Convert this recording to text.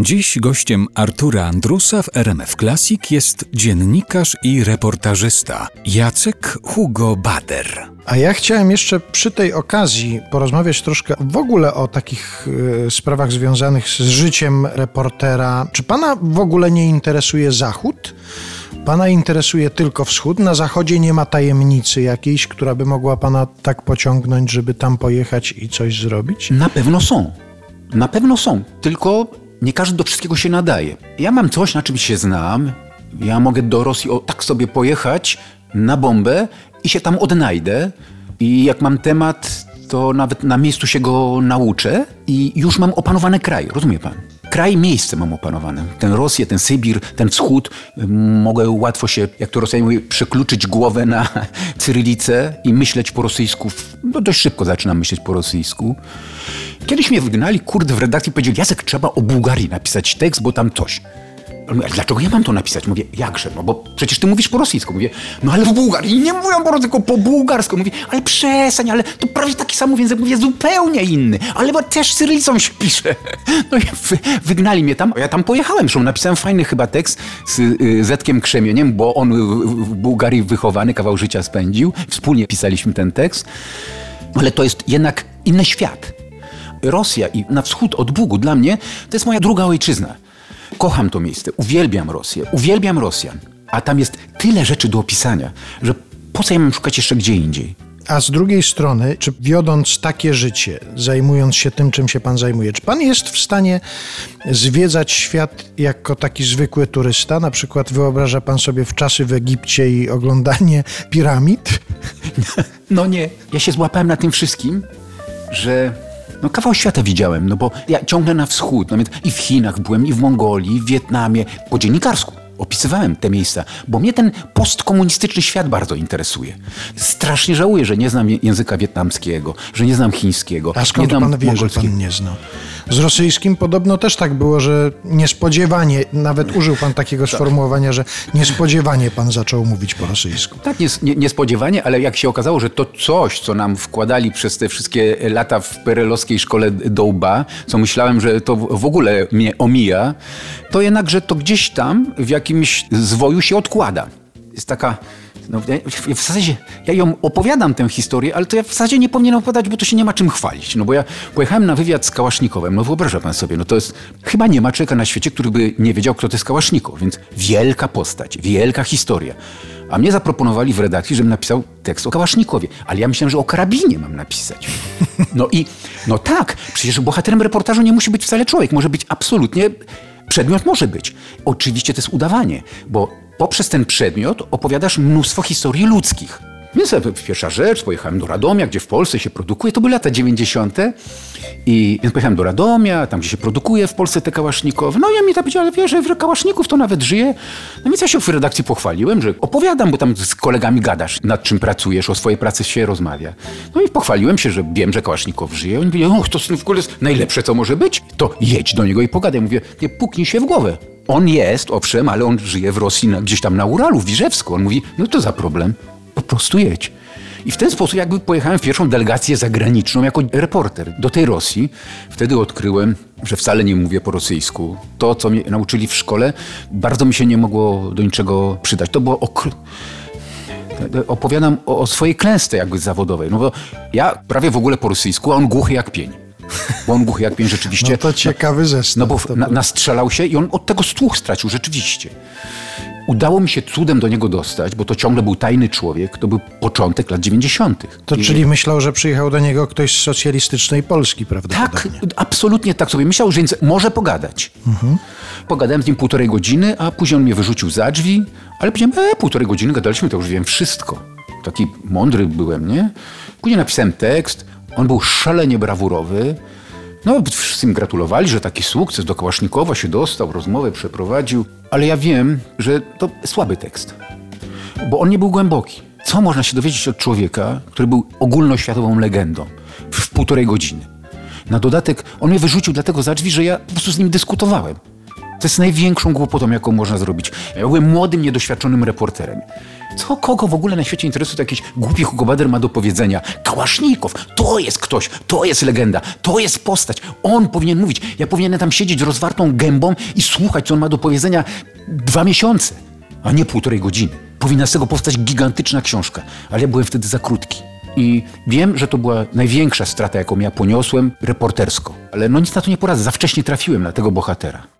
Dziś gościem Artura Andrusa w RMF Classic jest dziennikarz i reportażysta Jacek Hugo Bader. A ja chciałem jeszcze przy tej okazji porozmawiać troszkę w ogóle o takich y, sprawach związanych z życiem reportera. Czy pana w ogóle nie interesuje Zachód? Pana interesuje tylko wschód? Na zachodzie nie ma tajemnicy jakiejś, która by mogła pana tak pociągnąć, żeby tam pojechać i coś zrobić? Na pewno są. Na pewno są. Tylko nie każdy do wszystkiego się nadaje. Ja mam coś, na czym się znam. Ja mogę do Rosji o, tak sobie pojechać na bombę i się tam odnajdę. I jak mam temat, to nawet na miejscu się go nauczę i już mam opanowany kraj, rozumie pan? Kraj, miejsce mam opanowane. Ten Rosję, ten Sybir, ten wschód. Mogę łatwo się, jak to Rosjanie mówią, przekluczyć głowę na cyrylicę i myśleć po rosyjsku. No dość szybko zaczynam myśleć po rosyjsku. Kiedyś mnie wygnali, kurde, w redakcji powiedział, Jacek, trzeba o Bułgarii napisać tekst, bo tam coś. Dlaczego ja mam to napisać? Mówię, jakże? No bo przecież ty mówisz po rosyjsku. Mówię, no ale w Bułgarii nie mówią po tylko po bułgarsku. Mówię, ale przestań, ale to prawie taki sam język, mówię, zupełnie inny. Ale bo też cyrylicą się pisze. No i wy, wygnali mnie tam. Ja tam pojechałem, zresztą napisałem fajny chyba tekst z y, Zetkiem Krzemieniem, bo on w Bułgarii wychowany, kawał życia spędził. Wspólnie pisaliśmy ten tekst. Ale to jest jednak inny świat. Rosja i na wschód od Bugu dla mnie to jest moja druga ojczyzna. Kocham to miejsce, uwielbiam Rosję, uwielbiam Rosjan. A tam jest tyle rzeczy do opisania, że po co ja mam szukać jeszcze gdzie indziej? A z drugiej strony, czy wiodąc takie życie, zajmując się tym, czym się pan zajmuje, czy pan jest w stanie zwiedzać świat jako taki zwykły turysta? Na przykład wyobraża pan sobie w czasy w Egipcie i oglądanie piramid? No nie. Ja się złapałem na tym wszystkim, że no kawał świata widziałem, no bo ja ciągle na wschód, nawet i w Chinach byłem, i w Mongolii, i w Wietnamie, po dziennikarsku opisywałem te miejsca, bo mnie ten postkomunistyczny świat bardzo interesuje. Strasznie żałuję, że nie znam języka wietnamskiego, że nie znam chińskiego. A skąd nie pan wie, że pan nie zna? Z rosyjskim podobno też tak było, że niespodziewanie, nawet użył pan takiego tak. sformułowania, że niespodziewanie pan zaczął mówić po rosyjsku. Tak, nies niespodziewanie, ale jak się okazało, że to coś, co nam wkładali przez te wszystkie lata w perelowskiej szkole do łba, co myślałem, że to w ogóle mnie omija, to jednakże to gdzieś tam w jakimś zwoju się odkłada. Jest taka no, w zasadzie ja ją opowiadam tę historię, ale to ja w zasadzie nie powinienem opowiadać, bo to się nie ma czym chwalić. No bo ja pojechałem na wywiad z Kałasznikowem, no wyobraża pan sobie, no to jest, chyba nie ma człowieka na świecie, który by nie wiedział, kto to jest Kałasznikow, więc wielka postać, wielka historia. A mnie zaproponowali w redakcji, żebym napisał tekst o Kałasznikowie, ale ja myślałem, że o karabinie mam napisać. No i, no tak, przecież bohaterem reportażu nie musi być wcale człowiek, może być absolutnie Przedmiot może być. Oczywiście to jest udawanie, bo poprzez ten przedmiot opowiadasz mnóstwo historii ludzkich. Więc pierwsza rzecz, pojechałem do Radomia, gdzie w Polsce się produkuje, to były lata 90. I więc pojechałem do Radomia, tam gdzie się produkuje w Polsce te kałasznikowe. No i ja mi tam powiedział, ale wiesz, że kałaszników to nawet żyje. No więc ja się w redakcji pochwaliłem, że opowiadam, bo tam z kolegami gadasz, nad czym pracujesz, o swojej pracy się rozmawia. No i pochwaliłem się, że wiem, że kałasznikow żyje. Oni mówili, och, to w ogóle jest najlepsze, co może być. To jedź do niego i pogadaj. Mówię, nie puknij się w głowę. On jest, owszem, ale on żyje w Rosji, gdzieś tam na Uralu, w Wirzewsku. On mówi, no to za problem prostu jedź. I w ten sposób jakby pojechałem w pierwszą delegację zagraniczną jako reporter do tej Rosji. Wtedy odkryłem, że wcale nie mówię po rosyjsku. To, co mnie nauczyli w szkole, bardzo mi się nie mogło do niczego przydać. To było okr... Opowiadam o, o swojej klęsce jakby zawodowej. No bo ja prawie w ogóle po rosyjsku, a on głuchy jak pień. Bo on głuchy jak pień rzeczywiście. No to ciekawy zestaw. No bo na, nastrzelał się i on od tego słuch stracił rzeczywiście. Udało mi się cudem do niego dostać, bo to ciągle był tajny człowiek, to był początek lat 90. To I... czyli myślał, że przyjechał do niego ktoś z socjalistycznej Polski, prawda? Tak, absolutnie tak sobie myślał, że więc może pogadać. Mhm. Pogadałem z nim półtorej godziny, a później on mnie wyrzucił za drzwi, ale powiedziałem, e, półtorej godziny gadaliśmy, to już wiem wszystko. Taki mądry byłem, nie? Później napisałem tekst, on był szalenie brawurowy, no, wszyscy gratulowali, że taki sukces do Kałasznikowa się dostał, rozmowę przeprowadził, ale ja wiem, że to słaby tekst, bo on nie był głęboki. Co można się dowiedzieć od człowieka, który był ogólnoświatową legendą w półtorej godziny? Na dodatek on mnie wyrzucił dlatego za drzwi, że ja po prostu z nim dyskutowałem. To jest największą głupotą, jaką można zrobić. Ja byłem młodym, niedoświadczonym reporterem. Co kogo w ogóle na świecie interesuje, jakiś głupi Hugo Bader ma do powiedzenia? Kałasznikow, to jest ktoś, to jest legenda, to jest postać. On powinien mówić. Ja powinienem tam siedzieć rozwartą gębą i słuchać, co on ma do powiedzenia dwa miesiące, a nie półtorej godziny. Powinna z tego powstać gigantyczna książka, ale ja byłem wtedy za krótki. I wiem, że to była największa strata, jaką ja poniosłem reportersko. Ale no nic na to nie poradzę, za wcześnie trafiłem na tego bohatera.